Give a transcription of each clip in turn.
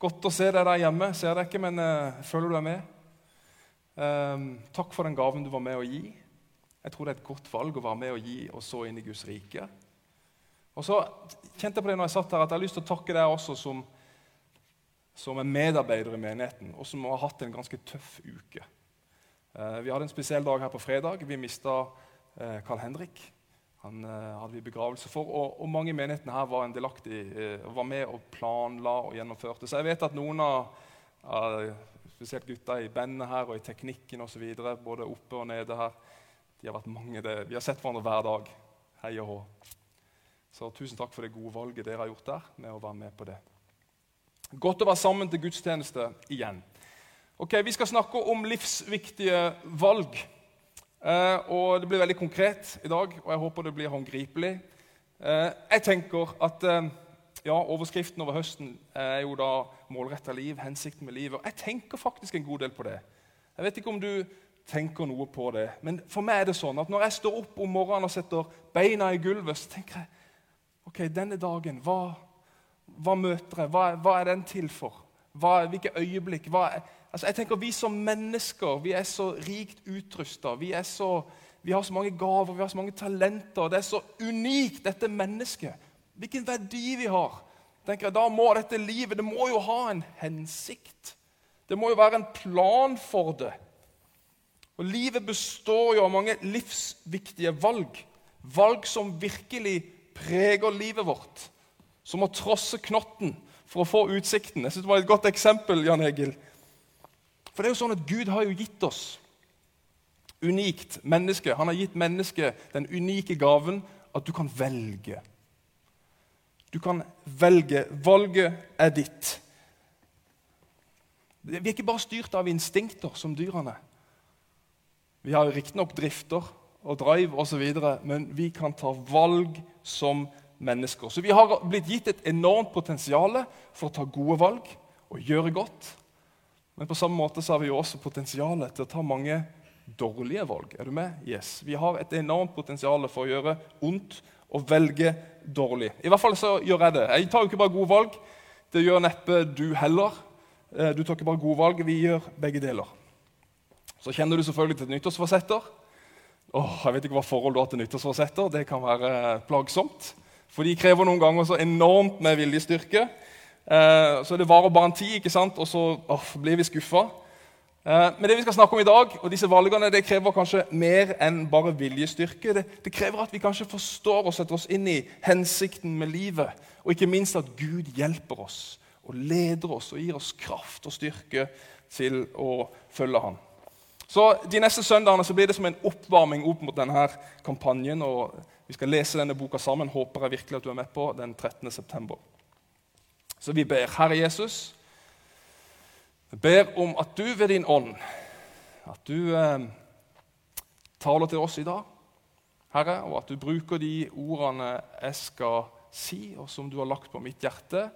Godt å se deg der hjemme. Ser deg ikke, men uh, føler du er med. Um, takk for den gaven du var med å gi. Jeg tror det er et godt valg å være med å gi og så inn i Guds rike. Og så kjente jeg på det når jeg satt her, at jeg har lyst til å takke deg også som, som en medarbeider i menigheten, og som har hatt en ganske tøff uke. Uh, vi hadde en spesiell dag her på fredag. Vi mista uh, Carl Henrik. Han uh, hadde vi begravelse for, og, og mange i menigheten her var delaktig, uh, var med og planla og gjennomførte. Så jeg vet at noen av, uh, spesielt gutta i bandet her og i teknikken osv., både oppe og nede her, de har vært mange det. Vi har sett hverandre hver dag. Hei og hå. Så tusen takk for det gode valget dere har gjort der med å være med på det. Godt å være sammen til gudstjeneste igjen. Ok, Vi skal snakke om livsviktige valg. Uh, og Det blir veldig konkret i dag, og jeg håper det blir håndgripelig. Uh, jeg tenker at uh, ja, Overskriften over høsten er jo da 'målretta liv', hensikten med livet. Og jeg tenker faktisk en god del på det. Jeg vet ikke om du tenker noe på det, men for meg er det sånn at når jeg står opp om morgenen og setter beina i gulvet, så tenker jeg ok, denne dagen, hva, hva møter jeg? Hva, hva, er den til for? Hva, hvilke øyeblikk? Hva er, Altså, jeg tenker Vi som mennesker vi er så rikt utrusta. Vi, vi, har så mange gaver, vi har så mange talenter. Det er så unikt, dette mennesket. Hvilken verdi vi har. tenker jeg, Da må dette livet det må jo ha en hensikt. Det må jo være en plan for det. Og Livet består jo av mange livsviktige valg. Valg som virkelig preger livet vårt. Som å trosse knotten for å få utsikten. Jeg synes Det var et godt eksempel. Jan Egil. For det er jo sånn at Gud har jo gitt oss unikt menneske. Han har gitt mennesket den unike gaven at du kan velge. Du kan velge. Valget er ditt. Vi er ikke bare styrt av instinkter som dyrene. Vi har riktignok drifter og drive osv., men vi kan ta valg som mennesker. Så vi har blitt gitt et enormt potensial for å ta gode valg og gjøre godt. Men på samme måte så har vi jo også potensial til å ta mange dårlige valg. Er du med? Yes. Vi har et enormt potensial for å gjøre ondt og velge dårlig. I hvert fall så gjør jeg det. Jeg tar jo ikke bare gode valg. Det gjør neppe du heller. Eh, du tar ikke bare gode valg, vi gjør begge deler. Så kjenner du selvfølgelig til nyttårsforsetter. Åh, jeg vet ikke hva forhold du har til nyttårsforsetter. Det kan være plagsomt. For de krever noen ganger så enormt med viljestyrke. Eh, så det varer bare en tid, ikke sant? og så oh, blir vi skuffa. Eh, men det vi skal snakke om i dag, og disse valgene, det krever kanskje mer enn bare viljestyrke. Det, det krever at vi kanskje forstår og setter oss inn i hensikten med livet. Og ikke minst at Gud hjelper oss og leder oss og gir oss kraft og styrke til å følge ham. Så De neste søndagene så blir det som en oppvarming opp mot denne kampanjen. og Vi skal lese denne boka sammen. Håper jeg virkelig at du er med på den 13. september. Så vi ber, Herre Jesus, vi ber om at du ved din ånd at du eh, taler til oss i dag, Herre, og at du bruker de ordene jeg skal si, og som du har lagt på mitt hjerte,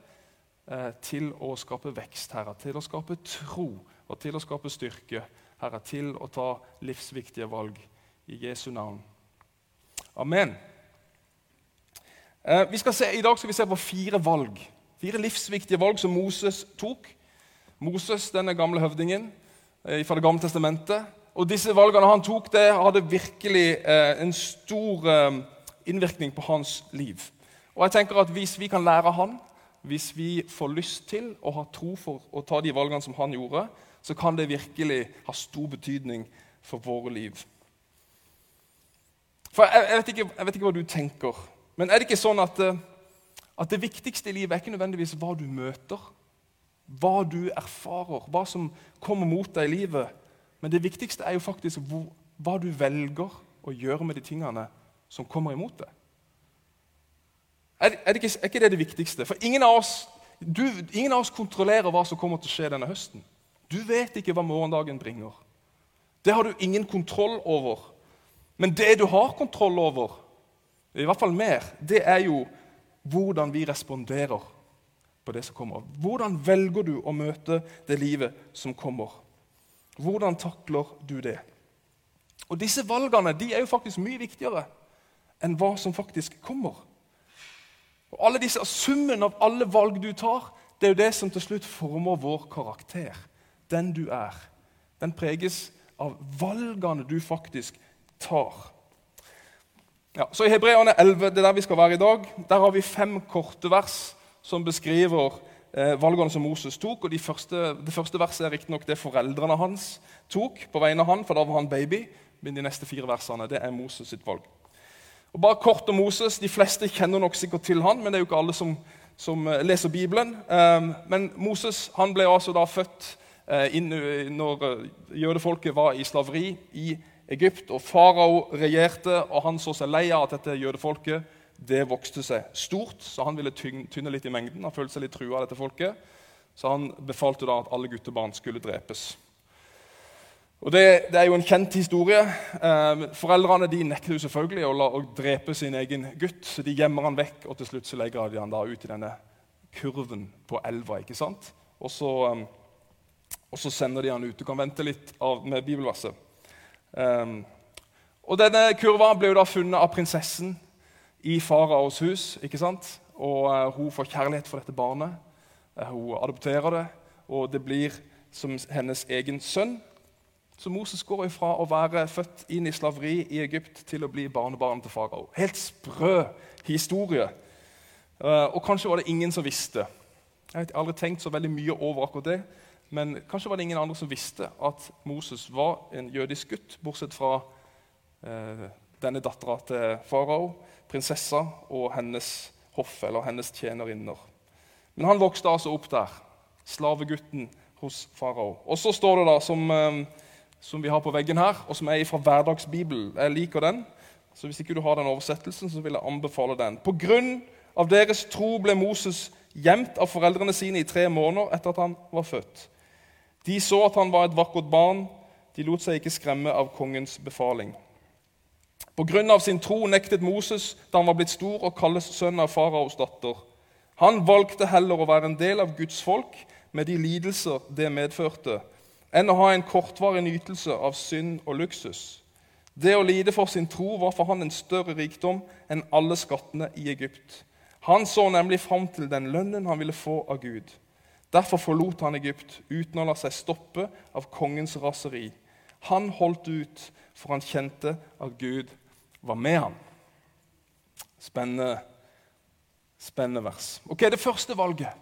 eh, til å skape vekst, Herre, til å skape tro og til å skape styrke, Herre, til å ta livsviktige valg i Jesu navn. Amen. Eh, se, I dag skal vi se på fire valg Fire livsviktige valg som Moses tok. Moses, denne gamle høvdingen eh, fra Det gamle testamentet. Og disse valgene han tok, det hadde virkelig eh, en stor eh, innvirkning på hans liv. Og jeg tenker at Hvis vi kan lære han, hvis vi får lyst til å ha tro for å ta de valgene som han gjorde, så kan det virkelig ha stor betydning for våre liv. For Jeg, jeg, vet, ikke, jeg vet, ikke, hva du tenker, men er det ikke sånn at at det viktigste i livet er ikke nødvendigvis hva du møter, hva du erfarer, hva som kommer mot deg i livet. Men det viktigste er jo faktisk hvor, hva du velger å gjøre med de tingene som kommer imot deg. Er, er, ikke, er ikke, det det viktigste? For ingen av, oss, du, ingen av oss kontrollerer hva som kommer til å skje denne høsten. Du vet ikke hva morgendagen bringer. Det har du ingen kontroll over. Men det du har kontroll over, i hvert fall mer, det er jo hvordan vi responderer på det som kommer. Hvordan velger du å møte det livet som kommer? Hvordan takler du det? Og Disse valgene de er jo faktisk mye viktigere enn hva som faktisk kommer. Og alle disse, Summen av alle valg du tar, det er jo det som til slutt former vår karakter. Den du er. Den preges av valgene du faktisk tar. Ja, så I Hebreerne 11, det er der vi skal være i dag, der har vi fem korte vers som beskriver eh, valgene som Moses tok. og de første, Det første verset er riktignok det foreldrene hans tok på vegne av han, for da var han baby. Men de neste fire versene det er Moses sitt valg. Og bare kort om Moses. De fleste kjenner nok sikkert til han, men det er jo ikke alle som, som eh, leser Bibelen. Eh, men Moses han ble altså da født eh, inn, når uh, jødefolket var i slaveri i Egypt. Og Farao regjerte, og han så seg lei av at dette jødefolket det vokste seg stort, så han ville tynne litt i mengden. Han følte seg litt trua av dette folket, så han befalte da at alle guttebarn skulle drepes. Og det, det er jo en kjent historie. Eh, foreldrene de nekter jo selvfølgelig å, la, å drepe sin egen gutt, så de gjemmer han vekk, og til slutt så legger de han da ut i denne kurven på elva. ikke sant? Og så, um, og så sender de han ut. Du kan vente litt av, med bibelverset. Um, og Denne kurva ble jo da funnet av prinsessen i faraos hus. ikke sant? Og uh, Hun får kjærlighet for dette barnet. Uh, hun adopterer det, og det blir som hennes egen sønn. Så Moses går ifra å være født inn i slaveri i Egypt til å bli barnebarn til farao. Helt sprø historie. Uh, og kanskje var det ingen som visste. Jeg har aldri tenkt så veldig mye over akkurat det. Men kanskje var det ingen andre som visste at Moses var en jødisk gutt, bortsett fra eh, denne dattera til farao, prinsessa og hennes hoff, eller hennes tjenerinner. Men han vokste altså opp der, slavegutten hos farao. Og så står det da, som, eh, som vi har på veggen her, og som er fra Hverdagsbibelen. Jeg liker den, så hvis ikke du har den oversettelsen, så vil jeg anbefale den. På grunn av deres tro ble Moses gjemt av foreldrene sine i tre måneder etter at han var født. De så at han var et vakkert barn. De lot seg ikke skremme av kongens befaling. På grunn av sin tro nektet Moses da han var blitt stor, å kalles sønn av faraos datter. Han valgte heller å være en del av Guds folk med de lidelser det medførte, enn å ha en kortvarig nytelse av synd og luksus. Det å lide for sin tro var for han en større rikdom enn alle skattene i Egypt. Han så nemlig fram til den lønnen han ville få av Gud. Derfor forlot han Egypt uten å la seg stoppe av kongens raseri. Han holdt ut, for han kjente at Gud var med ham. Spennende, spennende vers. Ok, Det første valget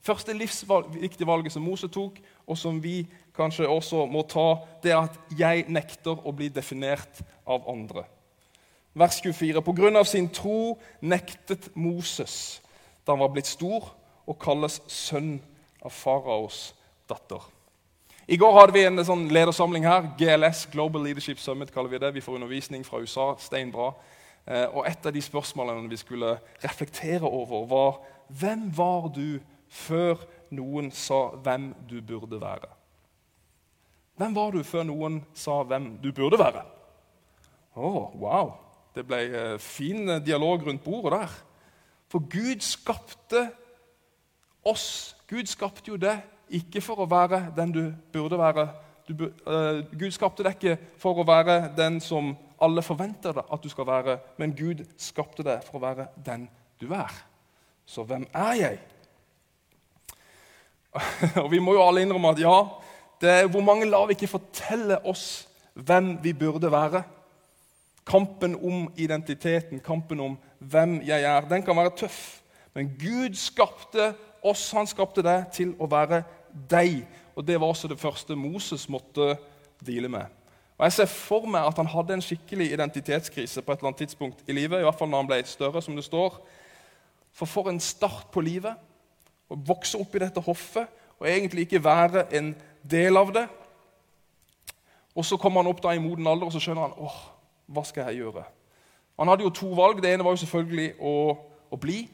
første livsviktige valget som Mose tok, og som vi kanskje også må ta, det er at jeg nekter å bli definert av andre. Vers 24. På grunn av sin tro nektet Moses da han var blitt stor, å kalles sønn av faraos datter. I går hadde vi en sånn ledersamling her. GLS, Global Leadership Summit. kaller Vi det. Vi får undervisning fra USA. Steinbra. Eh, og Et av de spørsmålene vi skulle reflektere over, var hvem var du før noen sa hvem du burde være? Hvem var du før noen sa hvem du burde være? Å, oh, wow! Det ble eh, fin dialog rundt bordet der. For Gud skapte oss. Gud skapte jo det ikke for å være den du burde være. Du, uh, Gud skapte deg ikke for å være den som alle forventer deg at du skal være, men Gud skapte deg for å være den du er. Så hvem er jeg? Og Vi må jo alle innrømme at ja, det er hvor mange lar vi ikke fortelle oss hvem vi burde være? Kampen om identiteten, kampen om hvem jeg er, den kan være tøff. Men Gud skapte oss, han skapte deg til å være deg. Og Det var også det første Moses måtte deale med. Og Jeg ser for meg at han hadde en skikkelig identitetskrise på et eller annet tidspunkt i livet. i hvert fall når han ble større, som det står. For for en start på livet. Å vokse opp i dette hoffet og egentlig ikke være en del av det. Og Så kommer han opp da i moden alder og så skjønner han åh, hva skal jeg gjøre. Han hadde jo to valg. Det ene var jo selvfølgelig å, å bli.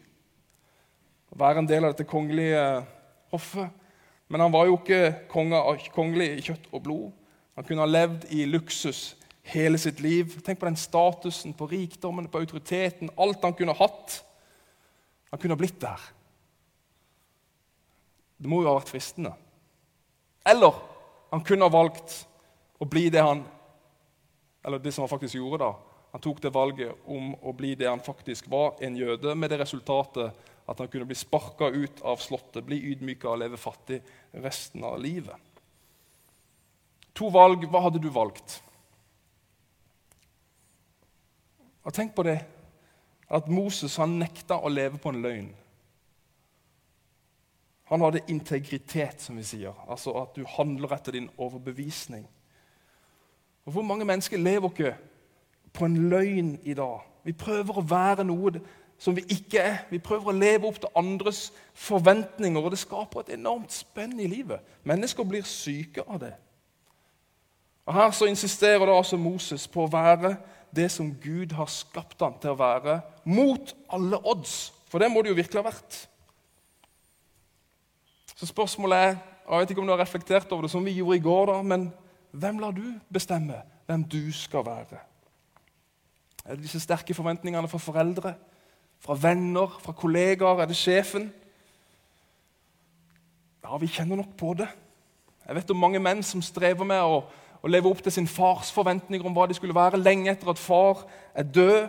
Å være en del av dette kongelige hoffet. Men han var jo ikke konge, kongelig i kjøtt og blod. Han kunne ha levd i luksus hele sitt liv. Tenk på den statusen, på rikdommen, på autoriteten. Alt han kunne hatt. Han kunne ha blitt der. Det må jo ha vært fristende. Eller han kunne ha valgt å bli det han Eller det som han faktisk gjorde, da. Han tok det valget om å bli det han faktisk var, en jøde, med det resultatet at han kunne bli sparka ut av slottet, bli ydmyka og leve fattig resten av livet. To valg. Hva hadde du valgt? Og Tenk på det at Moses han nekta å leve på en løgn. Han hadde integritet, som vi sier, altså at du handler etter din overbevisning. Og Hvor mange mennesker lever ikke på en løgn i dag? Vi prøver å være noe som vi ikke er. Vi prøver å leve opp til andres forventninger, og det skaper et enormt spenn i livet. Mennesker blir syke av det. Og Her så insisterer da altså Moses på å være det som Gud har skapt han til å være, mot alle odds. For det må det jo virkelig ha vært. Så spørsmålet er Jeg vet ikke om du har reflektert over det som vi gjorde i går, da, men hvem lar du bestemme hvem du skal være? Er det disse sterke forventningene fra foreldre, fra venner, fra kollegaer? Er det sjefen? Ja, vi kjenner nok på det. Jeg vet om mange menn som strever med å å leve opp til sin fars forventninger om hva de skulle være lenge etter at far er død.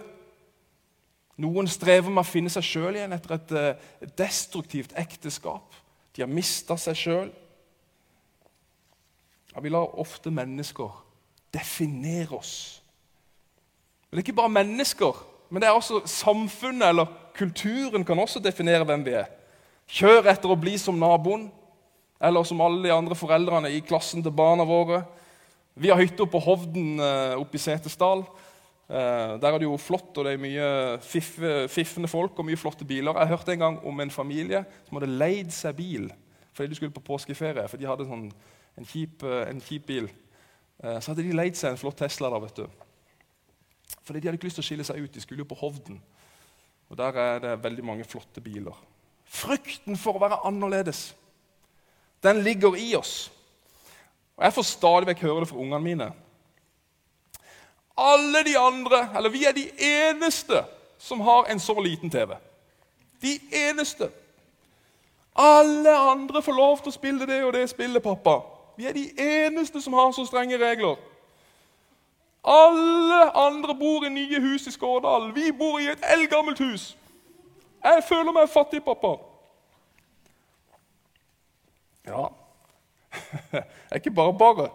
Noen strever med å finne seg sjøl igjen etter et, eh, et destruktivt ekteskap. De har mista seg sjøl. Ja, vi lar ofte mennesker definere oss. Men Det er ikke bare mennesker, men det er også samfunnet eller kulturen kan også definere hvem vi er. Kjør etter å bli som naboen, eller som alle de andre foreldrene i klassen til barna våre. Vi har hytte på Hovden eh, oppe i Setesdal. Eh, der er det jo flott, og det er mye fiff, fiffende folk og mye flotte biler. Jeg hørte en gang om en familie som hadde leid seg bil fordi de skulle på påskeferie. For de hadde sånn, en, kjip, eh, en, kjip, bil. Så hadde de leid seg en flott Tesla. da, vet du. Fordi de hadde ikke lyst til å skille seg ut. De skulle jo på Hovden. Og Der er det veldig mange flotte biler. Frykten for å være annerledes, den ligger i oss. Og Jeg får stadig vekk høre det fra ungene mine. Alle de andre, eller Vi er de eneste som har en så liten TV. De eneste. Alle andre får lov til å spille det og det spillet, pappa. Vi er de eneste som har så strenge regler. Alle andre bor i nye hus i Skårdal. Vi bor i et eldgammelt hus. Jeg føler meg fattig, pappa. Ja, er ikke bare bare.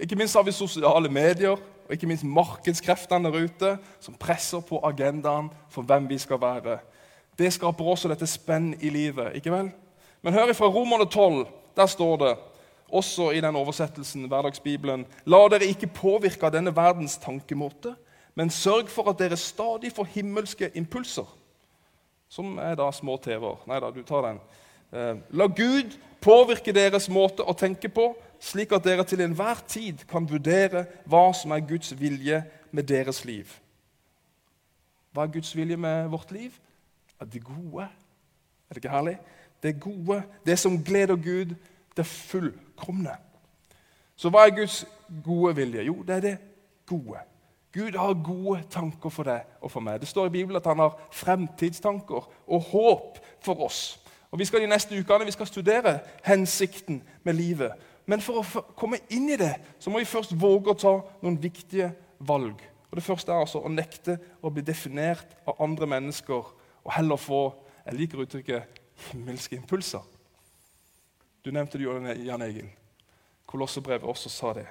Ikke minst har vi sosiale medier og ikke minst markedskreftene der ute som presser på agendaen for hvem vi skal være. Det skaper også dette spenn i livet. ikke vel? Men hør ifra Romerne 12. Der står det, også i den oversettelsen, hverdagsbibelen, La dere ikke påvirke av denne verdens tankemåte, men sørg for at dere stadig får himmelske impulser. Som er da små TV-er. Nei da, du tar den. Eh, la Gud påvirke deres måte å tenke på, slik at dere til enhver tid kan vurdere hva som er Guds vilje med deres liv. Hva er Guds vilje med vårt liv? Det gode. Er det ikke herlig? Det gode, det som gleder Gud, det fullkomne. Så hva er Guds gode vilje? Jo, det er det gode. Gud har gode tanker for deg og for meg. Det står i Bibelen at han har fremtidstanker og håp for oss. Og Vi skal de neste ukene vi skal studere hensikten med livet. Men for å komme inn i det så må vi først våge å ta noen viktige valg. Og Det første er altså å nekte å bli definert av andre mennesker og heller få jeg liker uttrykket himmelske impulser. Du nevnte det, Jan Egil. Kolosserbrevet også sa det.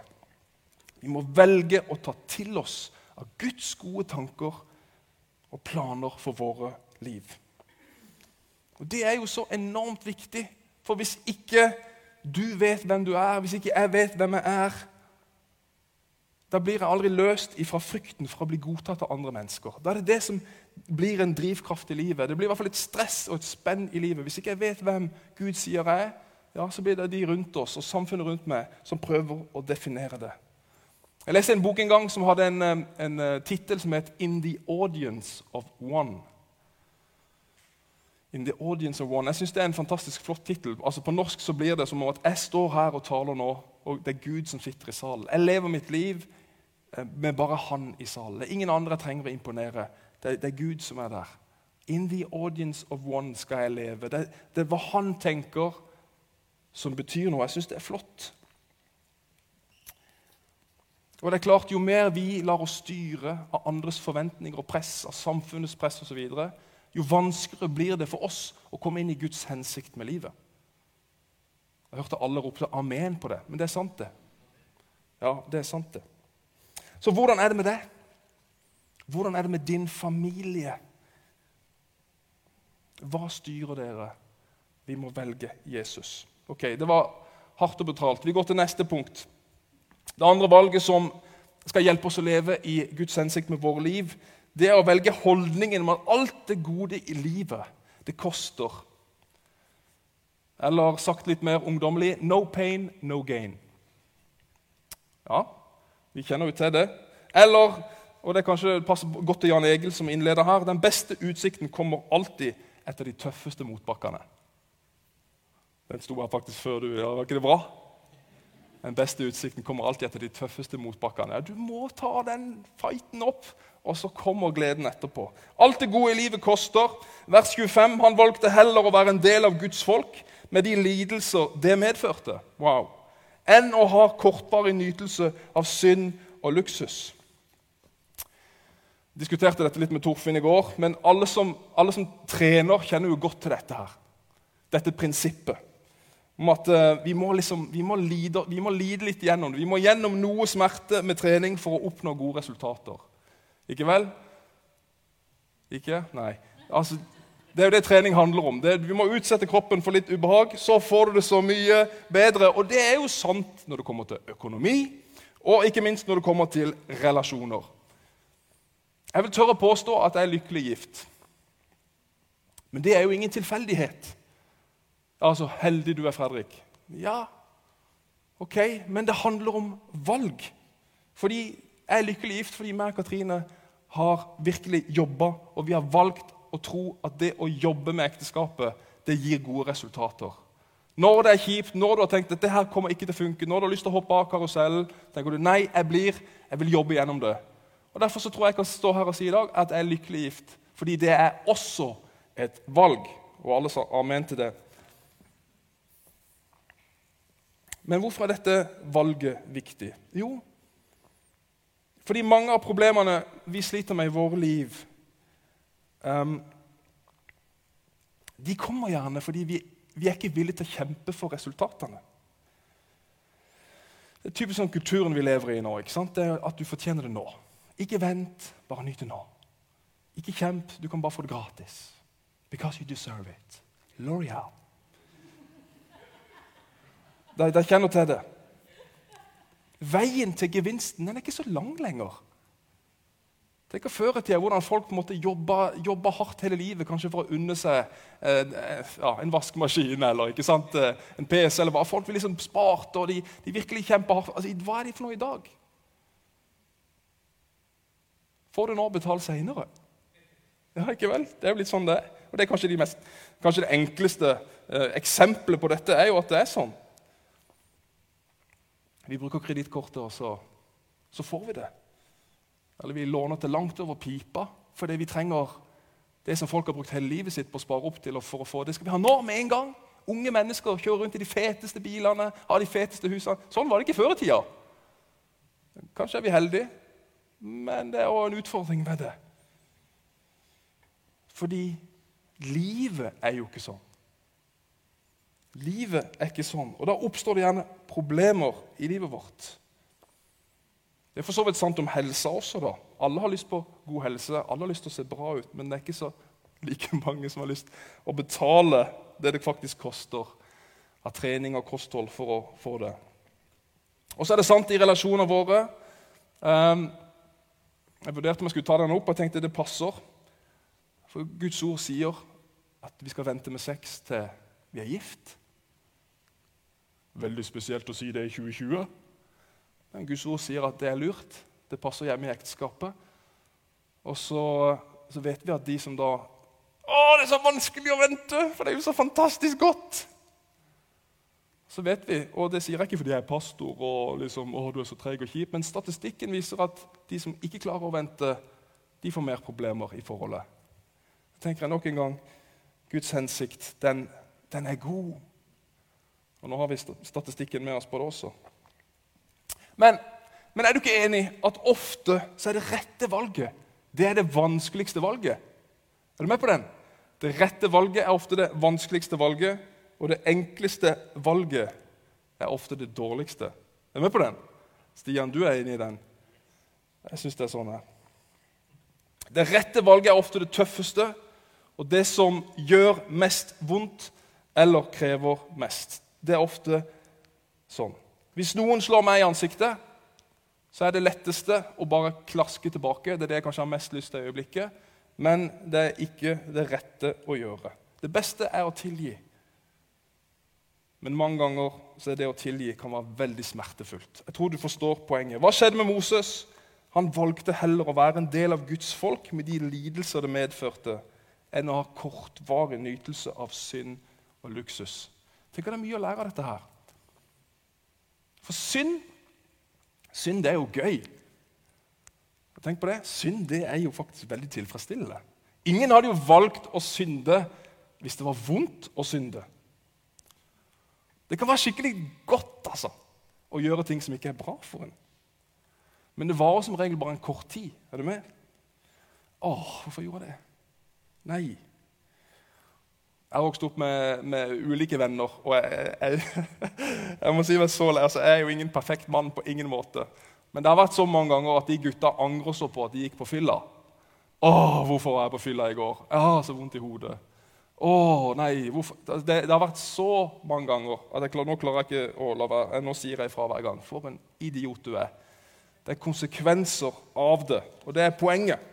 Vi må velge å ta til oss av Guds gode tanker og planer for våre liv. Og Det er jo så enormt viktig, for hvis ikke du vet hvem du er, hvis ikke jeg vet hvem jeg er, da blir jeg aldri løst ifra frykten for å bli godtatt av andre mennesker. Da er det det som blir en drivkraft i livet. Det blir i hvert fall et stress og et spenn i livet. Hvis ikke jeg vet hvem Gud sier jeg er, ja, så blir det de rundt oss og samfunnet rundt meg som prøver å definere det. Jeg leste en bok en gang som hadde en, eh, en eh, tittel som het 'In the Audience of One'. In the audience of one. Jeg synes Det er en fantastisk flott tittel. Altså, på norsk så blir det som at jeg står her og taler nå, og det er Gud som sitter i salen. Jeg lever mitt liv eh, med bare Han i salen. Det er ingen andre jeg trenger å imponere. Det, det, er Gud som er der. In the audience of one skal jeg leve. Det, det er hva Han tenker, som betyr noe. Jeg syns det er flott. Og det er klart, Jo mer vi lar oss styre av andres forventninger og press, av samfunnets press osv., jo vanskeligere blir det for oss å komme inn i Guds hensikt med livet. Jeg hørte alle ropte 'amen' på det, men det er sant, det. Ja, det er sant, det. Så hvordan er det med det? Hvordan er det med din familie? Hva styrer dere? Vi må velge Jesus. Ok, Det var hardt og betalt. Vi går til neste punkt. Det andre valget som skal hjelpe oss å leve i Guds hensikt med våre liv, det er å velge holdningen om at alt det gode i livet, det koster. Eller sagt litt mer ungdommelig no pain, no gain. Ja, vi kjenner jo til det. Eller, og det kanskje passer godt til Jan Egil som innleder her, den beste utsikten kommer alltid etter de tøffeste motbakkene. Den sto her faktisk før du. Ja, var ikke det bra? Den beste utsikten kommer alltid etter de tøffeste motbakkene. Ja, du må ta den fighten opp, og så kommer gleden etterpå. Alt det gode i livet koster. Vers 25. Han valgte heller å være en del av Guds folk med de lidelser det medførte. Wow. Enn å ha kortvarig nytelse av synd og luksus. Jeg diskuterte dette litt med Torfinn i går, men alle som, alle som trener, kjenner jo godt til dette her. Dette prinsippet om at uh, vi, må liksom, vi, må lide, vi, må lide, litt gjennom det. Vi må gjennom noe smerte med trening for å oppnå gode resultater. Ikke vel? Ikke? Nei. Altså, det er jo det trening handler om. Det, vi må utsette kroppen for litt ubehag, så får du det så mye bedre. Og det er jo sant når det kommer til økonomi, og ikke minst når det kommer til relasjoner. Jeg vil tørre å påstå at jeg er lykkelig gift. Men det er jo ingen tilfeldighet. Altså, heldig du er, Fredrik. Ja, ok, men det handler om valg. Fordi jeg er lykkelig gift fordi meg og Katrine har virkelig jobba, og vi har valgt å tro at det å jobbe med ekteskapet det gir gode resultater. Når det er kjipt, når du har tenkt at det her kommer ikke til å funke, når du har lyst til å hoppe av karusellen, tenker du nei, jeg blir, jeg vil jobbe gjennom det. Og Derfor så tror jeg jeg kan stå her og si i dag at jeg er lykkelig gift. Fordi det er også et valg. Og alle sa amen til det. Men hvorfor er dette valget viktig? Jo, fordi mange av problemene vi sliter med i våre liv, um, de kommer gjerne fordi vi, vi, er ikke villige til å kjempe for resultatene. Det er typisk sånn kulturen vi lever i nå. ikke sant? Det er At du fortjener det nå. Ikke vent, bare nyt det nå. Ikke kjemp, du kan bare få det gratis. Because you deserve it. L'Oreal. De, kjenner til det. Veien til gevinsten den er ikke så lang lenger. Tenk å føre til hvordan folk måtte jobbe, jobbe, hardt hele livet kanskje for å unne seg eh, ja, en vaskemaskin eller eh, en PC. eller hva. Folk vil liksom spart, og de, de virkelig kjemper hardt. Altså, hva er de for noe i dag? Får du nå betalt seinere? Ja, ikke vel? Det er jo litt sånn det er. Og det er kanskje, de mest, kanskje det enkleste eh, eksempelet på dette er jo at det er sånn. Vi bruker kredittkortet, og så, så, får vi det. Eller vi låner til langt over pipa fordi vi trenger det som folk har brukt hele livet sitt på å spare opp til. og for å få Det skal vi ha nå, med en gang. Unge mennesker kjører rundt i de feteste bilene, har de feteste husene. Sånn var det ikke før i tida. Kanskje er vi heldige, men det er òg en utfordring med det. Fordi livet er jo ikke sånn. Livet er ikke sånn. Og da oppstår det gjerne problemer i livet vårt. Det er for så vidt sant om helsa også. da. Alle har lyst på god helse, alle har lyst til å se bra ut, men det er ikke så like mange som har lyst å betale det det faktisk koster av trening og kosthold for å få det. Og så er det sant i relasjonene våre. Um, jeg vurderte om jeg skulle ta den opp, og tenkte det passer. For Guds ord sier at vi skal vente med sex til vi er gift. Veldig spesielt å si det i 2020. Men Guds ord sier at det er lurt. Det passer hjemme i ekteskapet. Og så, så vet vi at de som da Å, det er så vanskelig å vente, for det er jo så fantastisk godt! Så vet vi, og det sier jeg ikke fordi jeg er pastor og liksom, å, du er så treg og kjip, men statistikken viser at de som ikke klarer å vente, de får mer problemer i forholdet. Så tenker jeg nok en gang Guds hensikt, den, den er god. Og Nå har vi statistikken med oss på det også. Men, men er du ikke enig at ofte så er det rette valget det er det vanskeligste valget? Er du med på den? Det rette valget er ofte det vanskeligste valget, og det enkleste valget er ofte det dårligste. Er du med på den? Stian, du er enig i den. Jeg syns det er sånn her. Det rette valget er ofte det tøffeste og det som gjør mest vondt eller krever mest. Det er ofte sånn. Hvis noen slår meg i ansiktet, så er det letteste å bare klaske tilbake. Det er det jeg kanskje har mest lyst til i øyeblikket, men det er ikke det rette å gjøre. Det beste er å tilgi. Men mange ganger så er det å tilgi kan være veldig smertefullt. Jeg tror du forstår poenget. Hva skjedde med Moses? Han valgte heller å være en del av Guds folk med de lidelser det medførte, enn å ha kortvarig nytelse av synd og luksus. Tenk at det er mye å lære av dette her. For synd synd det er jo gøy. Tenk på det. Synd det er jo faktisk veldig tilfredsstillende. Ingen hadde jo valgt å synde hvis det var vondt å synde. Det kan være skikkelig godt altså, å gjøre ting som ikke er bra for en. Men det varer som regel bare en kort tid. Er du med? Åh, hvorfor gjorde jeg det? Nei. Jeg har vokst opp med, med ulike venner, og jeg, jeg, jeg må si meg så lei. Altså, jeg er jo ingen perfekt mann på ingen måte. Men det har vært så mange ganger at de gutta angrer så på at de gikk på fylla. Å, hvorfor var jeg på fylla i går? Jeg har så vondt i hodet. Å, nei? Det, det, har vært så mange ganger at jeg, nå klarer jeg ikke å la være. Nå sier jeg ifra hver gang. For en idiot du er. Det er konsekvenser av det, og det er poenget.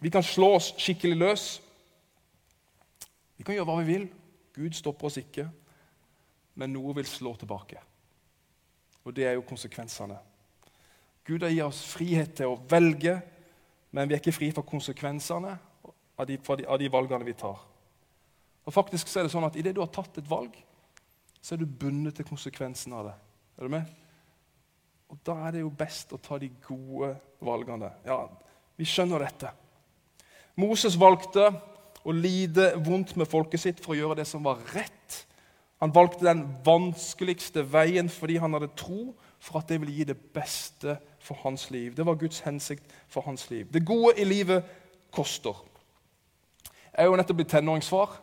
Vi kan slå oss skikkelig løs. Vi kan gjøre hva vi vil. Gud stopper oss ikke. Men noe vil slå tilbake. Og det er jo konsekvensene. Gud har gitt oss frihet til å velge, men vi er ikke fri for konsekvensene av de, av de valgene vi tar. Og faktisk så er det sånn at Idet du har tatt et valg, så er du bundet til konsekvensen av det. Er du med? Og Da er det jo best å ta de gode valgene. Ja, Vi skjønner dette. Moses valgte å lide vondt med folket sitt for å gjøre det som var rett. Han valgte den vanskeligste veien fordi han hadde tro for at det ville gi det beste for hans liv. Det var Guds hensikt for hans liv. Det gode i livet koster. Jeg er jo nettopp blitt tenåringsfar.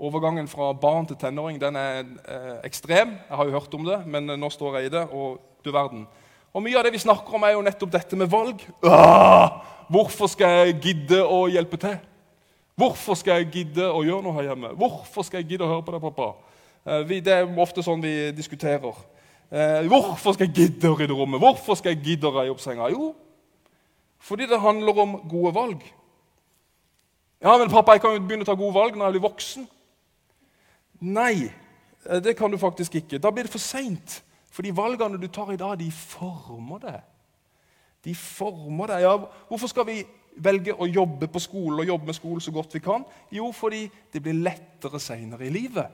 Overgangen fra barn til tenåring den er eh, ekstrem. Jeg har jo hørt om det, men nå står jeg i det. og du verden. Og Mye av det vi snakker om, er jo nettopp dette med valg. Ah, hvorfor skal jeg gidde å hjelpe til? Hvorfor skal jeg gidde å gjøre noe her hjemme? Hvorfor skal jeg gidde å høre på deg, pappa? Eh, det er ofte sånn vi diskuterer. Eh, hvorfor skal jeg gidde å rydde rommet? Hvorfor skal jeg gidde å reie opp senga? Jo, fordi det handler om gode valg. Ja, men pappa, jeg kan jo begynne å ta gode valg når jeg blir voksen. Nei, eh, det kan du faktisk ikke. Da blir det for seint. For de valgene du tar i dag, de former deg. De former deg. Ja, hvorfor skal vi velge å jobbe på skole og jobbe med skole så godt vi kan? Jo, fordi det blir lettere seinere i livet.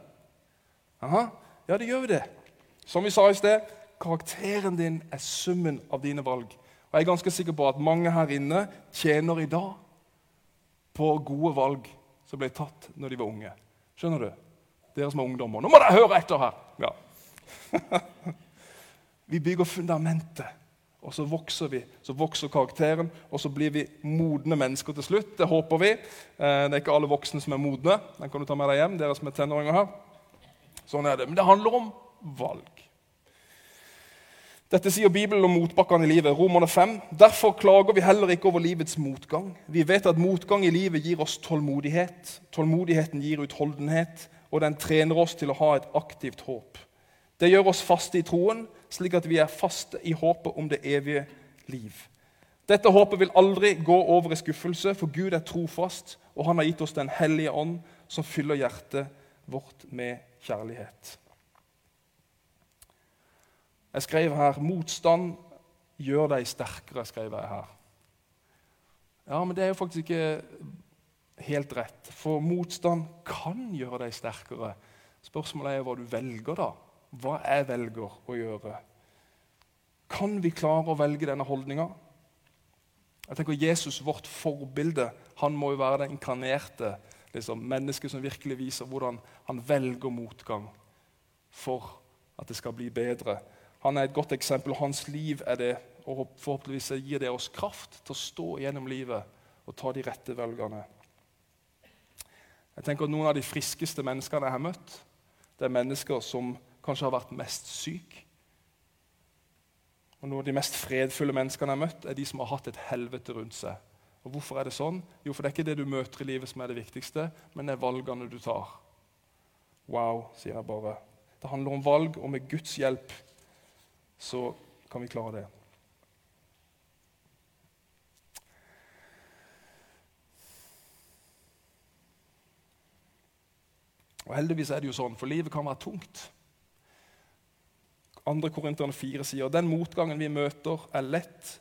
Aha. Ja, det gjør vi det. Som vi sa i sted, karakteren din er summen av dine valg. Og Jeg er ganske sikker på at mange her inne tjener i dag på gode valg som ble tatt når de var unge. Skjønner du? Dere som er ungdommer. Nå må dere høre etter her! Ja. vi bygger fundamentet, og så vokser vi. Så vokser karakteren, og så blir vi modne mennesker til slutt. Det håper vi. Eh, det er ikke alle voksne som er modne. Den kan du ta med deg hjem, dere som er tenåringer her. Sånn er det. Men det handler om valg. Dette sier Bibelen om motbakkene i livet. Romerne 5. Derfor klager vi heller ikke over livets motgang. Vi vet at motgang i livet gir oss tålmodighet. Tålmodigheten gir utholdenhet, og den trener oss til å ha et aktivt håp. Det gjør oss faste i troen, slik at vi er faste i håpet om det evige liv. Dette håpet vil aldri gå over i skuffelse, for Gud er trofast, og han har gitt oss Den hellige ånd, som fyller hjertet vårt med kjærlighet. Jeg skrev her 'Motstand gjør deg sterkere'. skrev jeg her. Ja, Men det er jo faktisk ikke helt rett. For motstand kan gjøre deg sterkere. Spørsmålet er hva du velger, da. Hva jeg velger å gjøre. Kan vi klare å velge denne holdninga? Jeg tenker Jesus, vårt forbilde, han må jo være det inkarnerte liksom, mennesket som virkelig viser hvordan han velger motgang for at det skal bli bedre. Han er et godt eksempel, og hans liv er det, og forhåpentligvis gir det oss kraft til å stå gjennom livet og ta de rette velgerne. Jeg tenker at Noen av de friskeste menneskene jeg har møtt, det er mennesker som kanskje har vært mest syk. Og Noen av de mest fredfulle menneskene jeg har møtt, er de som har hatt et helvete rundt seg. Og Hvorfor er det sånn? Jo, for det er ikke det du møter i livet som er det viktigste, men det er valgene du tar. Wow, sier jeg bare. Det handler om valg, og med Guds hjelp så kan vi klare det. Og Heldigvis er det jo sånn, for livet kan være tungt. 2. Korinterne 4 sier den motgangen vi møter, er lett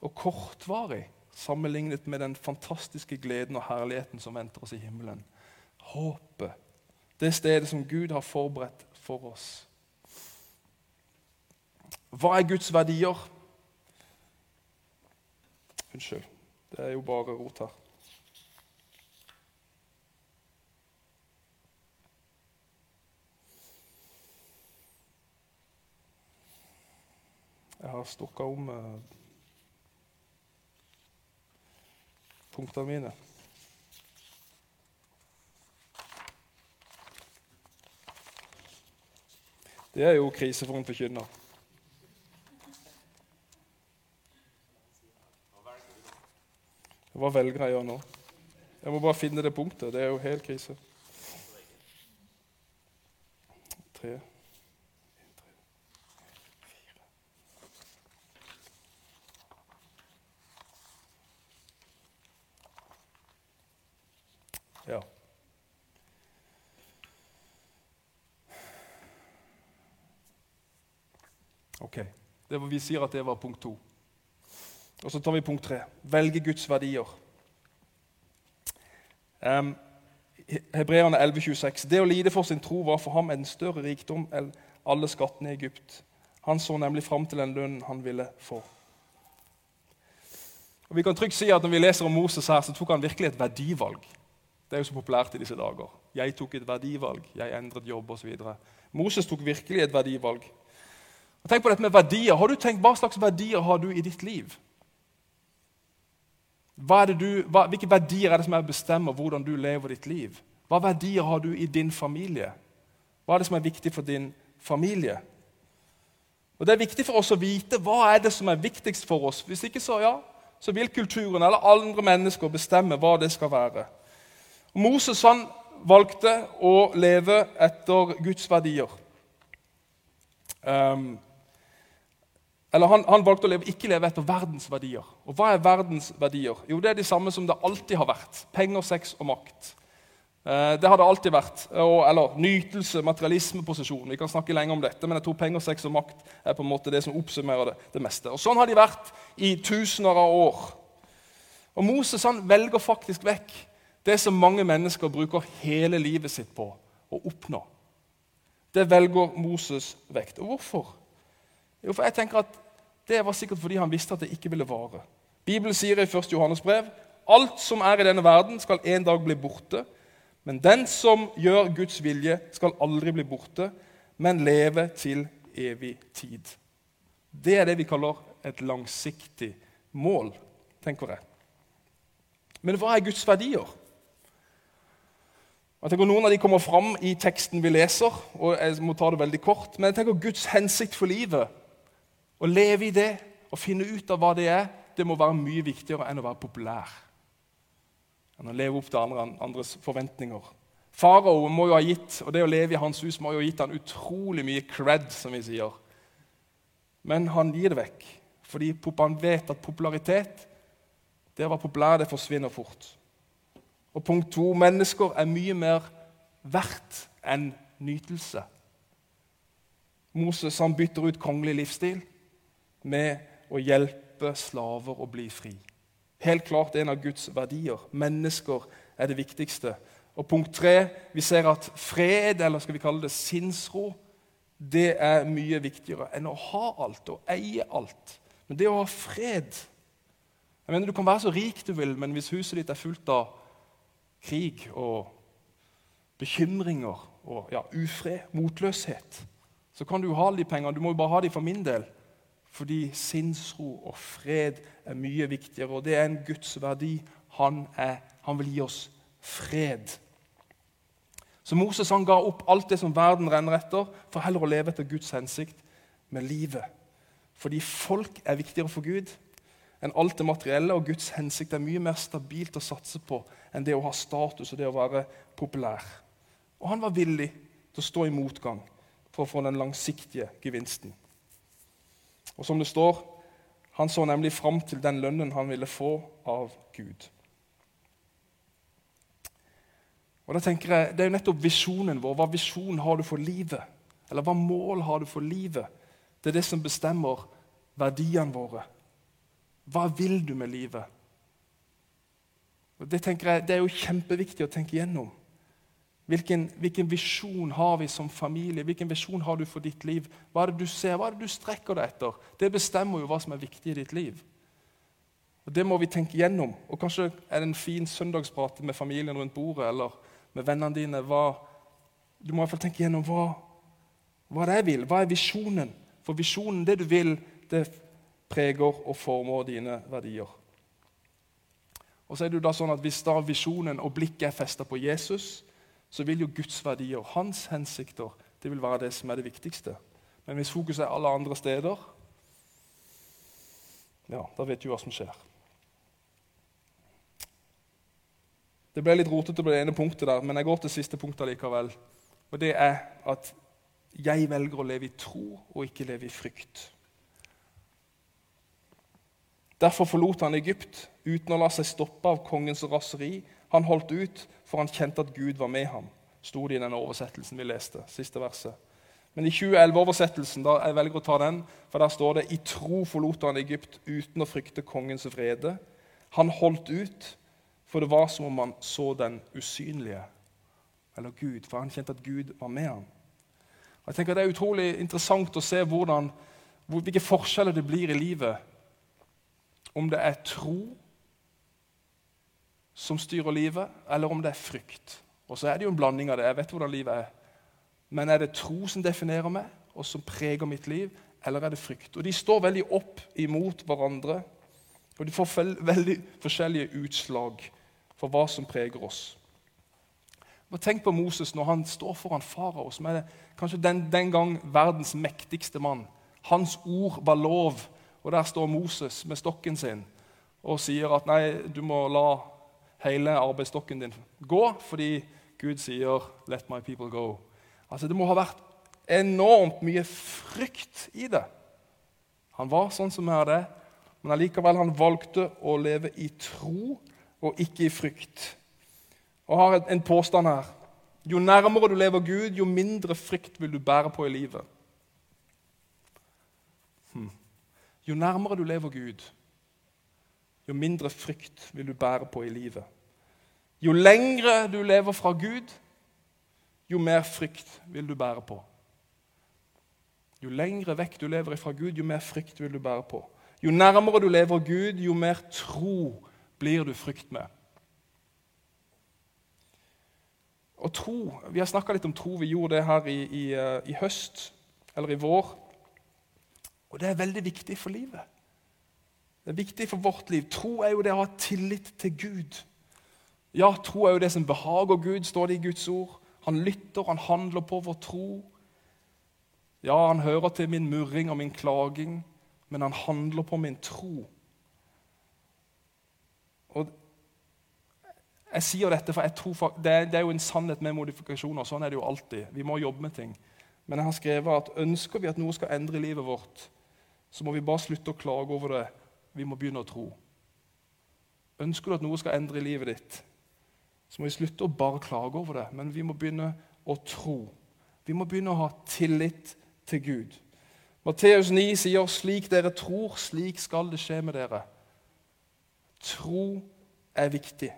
og kortvarig sammenlignet med den fantastiske gleden og herligheten som venter oss i himmelen. Håpet, det stedet som Gud har forberedt for oss. Hva er Guds verdier? Unnskyld, det er jo bare rot her. Jeg har stokka om eh, punktene mine. Det er jo krise for en forkynner. Hva velger jeg å gjøre nå? Jeg må bare finne det punktet. Det er jo helt krise. Tre. Ja. Ok. Var, vi sier at det var punkt to. Og så tar vi punkt tre. Velge Guds verdier. Um, Hebreerne 11,26. Det å lide for sin tro var for ham en større rikdom enn alle skattene i Egypt. Han så nemlig fram til den lønnen han ville få. Og Vi kan trygt si at Når vi leser om Moses, her, så tok han virkelig et verdivalg. Det er jo så populært i disse dager. Jeg tok et verdivalg, jeg endret jobb osv. Moses tok virkelig et verdivalg. Tenk på dette med verdier. Har du tenkt, Hva slags verdier har du i ditt liv? Du, hva, hvilke verdier er det som er bestemmer hvordan du lever ditt liv? Hva verdier har du i din familie? Hva er det som er viktig for din familie? Og Det er viktig for oss å vite hva er det som er viktigst for oss. Hvis ikke så, ja, så vil kulturen eller andre mennesker bestemme hva det skal være. Moses han valgte å leve etter Guds verdier. Um, eller han, han, valgte å leve, ikke leve etter verdens verdier. Og hva er verdens verdier? Jo, Det er de samme som det alltid har vært. Penger, sex og makt. Eh, det har det alltid vært. Og, eller nytelse, materialisme, posisjon. Vi kan snakke lenge om dette, men jeg tror penger, sex og makt er på en måte det som oppsummerer det, det meste. Og Sånn har de vært i tusener av år. Og Moses han velger faktisk vekk det som mange mennesker bruker hele livet sitt på å oppnå. Det velger Moses vekk. Og hvorfor? Jo, for jeg tenker at Det var sikkert fordi han visste at det ikke ville vare. Bibelen sier i 1. Johannes brev alt som er i denne verden, skal en dag bli borte. Men den som gjør Guds vilje, skal aldri bli borte, men leve til evig tid. Det er det vi kaller et langsiktig mål, tenker jeg. Men hva er Guds verdier? Jeg tenker Noen av de kommer fram i teksten vi leser, og jeg må ta det veldig kort. Men jeg tenker Guds hensikt for livet å leve i det og finne ut av hva det er, det må være mye viktigere enn å være populær. Enn å leve opp til andre, andres forventninger. Farao må jo ha gitt, og det å leve i hans hus må jo ha gitt han utrolig mye cred, som vi sier. Men han gir det vekk, fordi han vet at popularitet Det å være populær det forsvinner fort. Og punkt to mennesker er mye mer verdt enn nytelse. Moses han bytter ut kongelig livsstil med å hjelpe slaver å bli fri. Helt klart en av Guds verdier. Mennesker er det viktigste. Og punkt tre, Vi ser at fred, eller skal vi kalle det sinnsro, det er mye viktigere enn å ha alt og eie alt. Men det å ha fred jeg mener, Du kan være så rik du vil, men hvis huset ditt er fullt av krig og bekymringer og ja, ufred, motløshet, så kan du ha alle de pengene. Du må jo bare ha de for min del. Fordi sinnsro og fred er mye viktigere, og det er en Guds verdi. Han, er, han vil gi oss fred. Så Moses han ga opp alt det som verden renner etter, for heller å leve etter Guds hensikt med livet. Fordi folk er viktigere for Gud enn alt det materielle, og Guds hensikt er mye mer stabilt å satse på enn det å ha status og det å være populær. Og han var villig til å stå i motgang for å få den langsiktige gevinsten. Og som det står, han så nemlig fram til den lønnen han ville få av Gud. Og da tenker jeg, Det er jo nettopp visjonen vår. Hva visjon har du for livet? Eller hva mål har du for livet? Det er det som bestemmer verdiene våre. Hva vil du med livet? Og det tenker jeg, det er jo kjempeviktig å tenke igjennom. Hvilken, hvilken visjon har vi som familie? Hvilken visjon har du for ditt liv? Hva er det du ser? Hva er det du strekker deg etter? Det bestemmer jo hva som er viktig i ditt liv. Og Det må vi tenke gjennom. Og Kanskje er det en fin søndagsprat med familien rundt bordet eller med vennene dine. Hva, du må i hvert fall tenke gjennom hva, hva det jeg vil. Hva er visjonen? For visjonen, det du vil, det preger og former dine verdier. Og så er det jo da sånn at Hvis da visjonen og blikket er festa på Jesus, så vil jo Guds verdier, hans hensikter, det vil være det som er det viktigste. Men hvis fokuset er alle andre steder, ja, da vet du hva som skjer. Det ble litt rotete på det ene punktet, der, men jeg går til siste punktet likevel. Og det er at jeg velger å leve i tro og ikke leve i frykt. Derfor forlot han Egypt uten å la seg stoppe av kongens raseri han holdt ut, for han kjente at Gud var med ham, sto det i den oversettelsen vi leste. siste verset. Men i 2011-oversettelsen da jeg velger å ta den, for der står det i tro forlot han Egypt uten å frykte kongens vrede. Han holdt ut, for det var som om han så den usynlige, eller Gud, for han kjente at Gud var med ham. Jeg tenker Det er utrolig interessant å se hvordan, hvilke forskjeller det blir i livet om det er tro som styrer livet, eller om det er frykt. Og så er det jo en blanding av det. Jeg vet hvordan livet er. Men er det tro som definerer meg, og som preger mitt liv, eller er det frykt? Og De står veldig opp imot hverandre, og de får veldig forskjellige utslag for hva som preger oss. Og Tenk på Moses når han står foran farao, som er kanskje den, den gang verdens mektigste mann. Hans ord var lov, og der står Moses med stokken sin og sier at nei, du må la hele arbeidsstokken din gå fordi Gud sier 'let my people go'. Altså Det må ha vært enormt mye frykt i det. Han var sånn som er det, men allikevel han valgte å leve i tro og ikke i frykt. Og har en påstand her. Jo nærmere du lever Gud, jo mindre frykt vil du bære på i livet. Hmm. Jo nærmere du lever Gud, jo mindre frykt vil du bære på i livet. Jo lengre du lever fra Gud, jo mer frykt vil du bære på. Jo lengre vekk du lever fra Gud, jo mer frykt vil du bære på. Jo nærmere du lever Gud, jo mer tro blir du frykt med. Og tro, Vi har snakka litt om tro. Vi gjorde det her i, i, eh, i høst, eller i vår. Og det er veldig viktig for livet. Det er viktig for vårt liv. Tro er jo det å ha tillit til Gud. Ja, tro er jo det som behager Gud, står det i Guds ord. Han lytter, han handler på vår tro. Ja, han hører til min murring og min klaging, men han handler på min tro. Og Jeg sier dette, for jeg tror det er jo en sannhet med modifikasjoner. Sånn er det jo alltid. Vi må jobbe med ting. Men jeg har skrevet at ønsker vi at noe skal endre livet vårt, så må vi bare slutte å klage over det vi må begynne å tro. Ønsker du at noe skal endre livet ditt, så må vi slutte å bare klage over det, men vi må begynne å tro. Vi må begynne å ha tillit til Gud. Matteus 9 sier, 'Slik dere tror, slik skal det skje med dere'. Tro er viktig.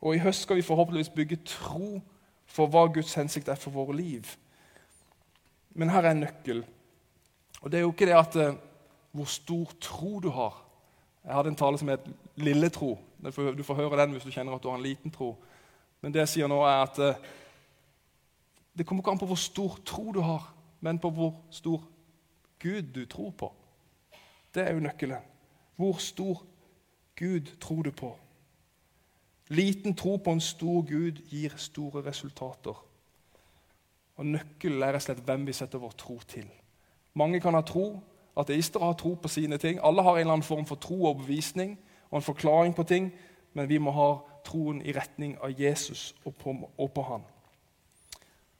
Og I høst skal vi forhåpentligvis bygge tro for hva Guds hensikt er for våre liv. Men her er en nøkkel. Og Det er jo ikke det at eh, hvor stor tro du har. Jeg hadde en tale som het 'lille tro'. Du får høre den hvis du kjenner at du har en liten tro. Men det jeg sier nå, er at eh, det kommer ikke an på hvor stor tro du har, men på hvor stor Gud du tror på. Det er jo nøkkelen. Hvor stor Gud tror du på? Liten tro på en stor Gud gir store resultater. Og Nøkkelen er rett og slett hvem vi setter vår tro til. Mange kan ha tro. Ateister har tro på sine ting. Alle har en eller annen form for tro og bevisning og en forklaring på ting, men vi må ha troen i retning av Jesus og på, og på Han.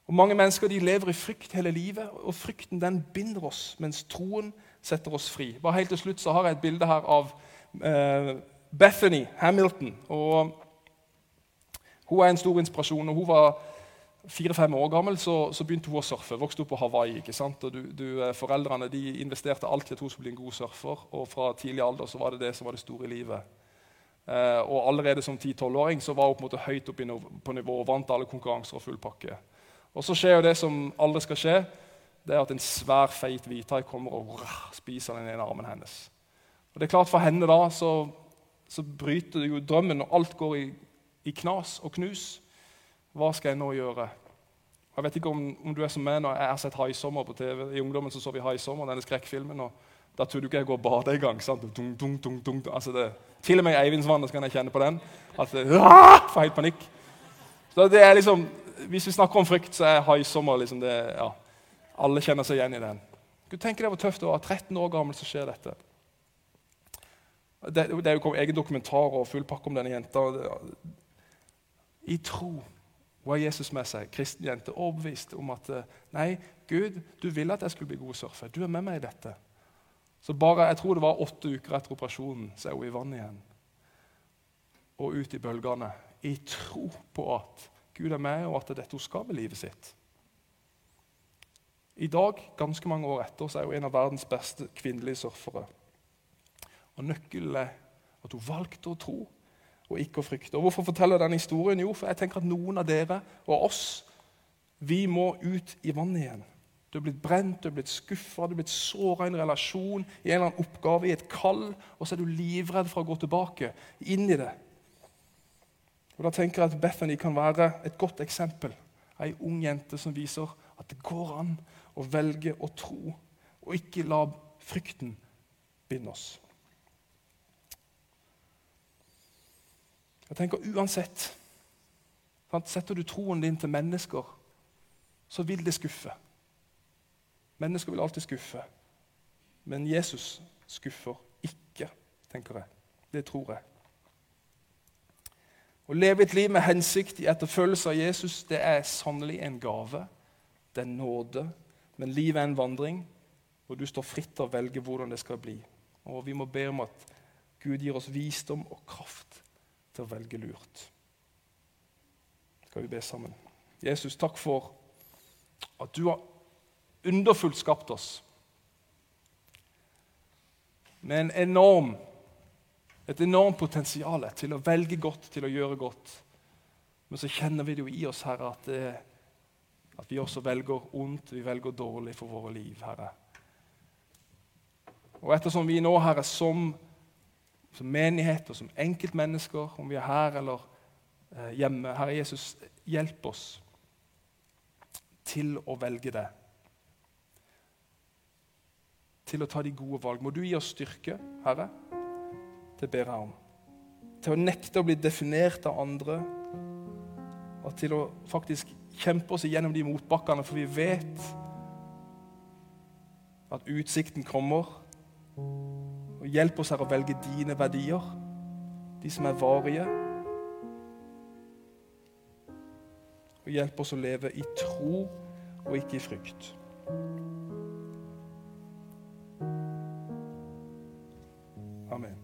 Og Mange mennesker de lever i frykt hele livet, og frykten den binder oss, mens troen setter oss fri. Bare helt til slutt så har jeg et bilde her av eh, Bethany Hamilton. og Hun er en stor inspirasjon. og Hun var fire-fem år gammel så, så, begynte hun å surfe. Vokste opp på Hawaii. ikke sant? Og du, du, eh, Foreldrene de investerte alt i at hun skulle bli en god surfer. Og fra tidlig alder så var det det som var det store i livet. Eh, og allerede som 10-12-åring så var hun på en måte høyt oppe på nivå og vant alle konkurranser og full pakke. Og så skjer jo det som aldri skal skje. Det er at en svær, feit hvithai kommer og rrr, spiser den ene armen hennes. Og det er klart For henne da så, så bryter det jo drømmen, og alt går i, i knas og knus. Hva skal jeg nå gjøre? Jeg vet ikke om, om du er som meg når jeg har sett 'High Sommer' på TV. I ungdommen så, så vi Sommer', denne skrekkfilmen. og Da trodde du ikke jeg går og bader engang. Dung, dung. Altså til og med i Eivindsvannet kan jeg kjenne på den. At det, får helt panikk. Så det er liksom, Hvis vi snakker om frykt, så er 'High Sommer' liksom det, ja, Alle kjenner seg igjen i den. Du tenk deg hvor tøft det var. 13 år gammel, så skjer dette. Det, det er jo kommet egen dokumentar og full pakke om denne jenta. I tro hun har Jesus med seg, kristen jente, overbevist om at eh, nei, Gud, du ville at jeg skulle bli god surfer. Du er med meg i dette. Så bare, Jeg tror det var åtte uker etter operasjonen, så er hun i vannet igjen. Og ut i bølgene. I tro på at Gud er med, og at det er dette hun skal med livet sitt. I dag, ganske mange år etter, så er hun en av verdens beste kvinnelige surfere. Og Nøkkelen er at hun valgte å tro og ikke å frykte. Og Hvorfor forteller jeg denne historien? Jo, for jeg tenker at noen av dere og oss vi må ut i vannet igjen. Du er blitt brent, du er blitt skuffa, du er blitt såra i en relasjon, i en eller annen oppgave, i et kall, og så er du livredd for å gå tilbake inn i det. Og Da tenker jeg at Bethany kan være et godt eksempel. Ei ung jente som viser at det går an å velge å tro, og ikke la frykten binde oss. Jeg tenker uansett Setter du troen din til mennesker, så vil det skuffe. Mennesker vil alltid skuffe. Men Jesus skuffer ikke, tenker jeg. Det tror jeg. Å leve et liv med hensikt i etterfølgelse av Jesus det er sannelig en gave. Det er nåde. Men livet er en vandring, og du står fritt til å velge hvordan det skal bli. Og Vi må be om at Gud gir oss visdom og kraft til å velge lurt. Skal vi be sammen? Jesus, takk for at du har underfullt skapt oss med en enorm, et enormt potensial til å velge godt, til å gjøre godt. Men så kjenner vi det jo i oss, Herre, at, det, at vi også velger ondt, vi velger dårlig for våre liv, Herre. Og ettersom vi nå, Herre, som som menighet og som enkeltmennesker, om vi er her eller eh, hjemme. Herre Jesus, hjelp oss til å velge det. Til å ta de gode valg. Må du gi oss styrke, Herre. Det ber jeg om. Til å nekte å bli definert av andre. Og til å faktisk kjempe oss igjennom de motbakkene, for vi vet at utsikten kommer. Hjelp oss her å velge dine verdier, de som er varige. Og hjelp oss å leve i tro og ikke i frykt. Amen.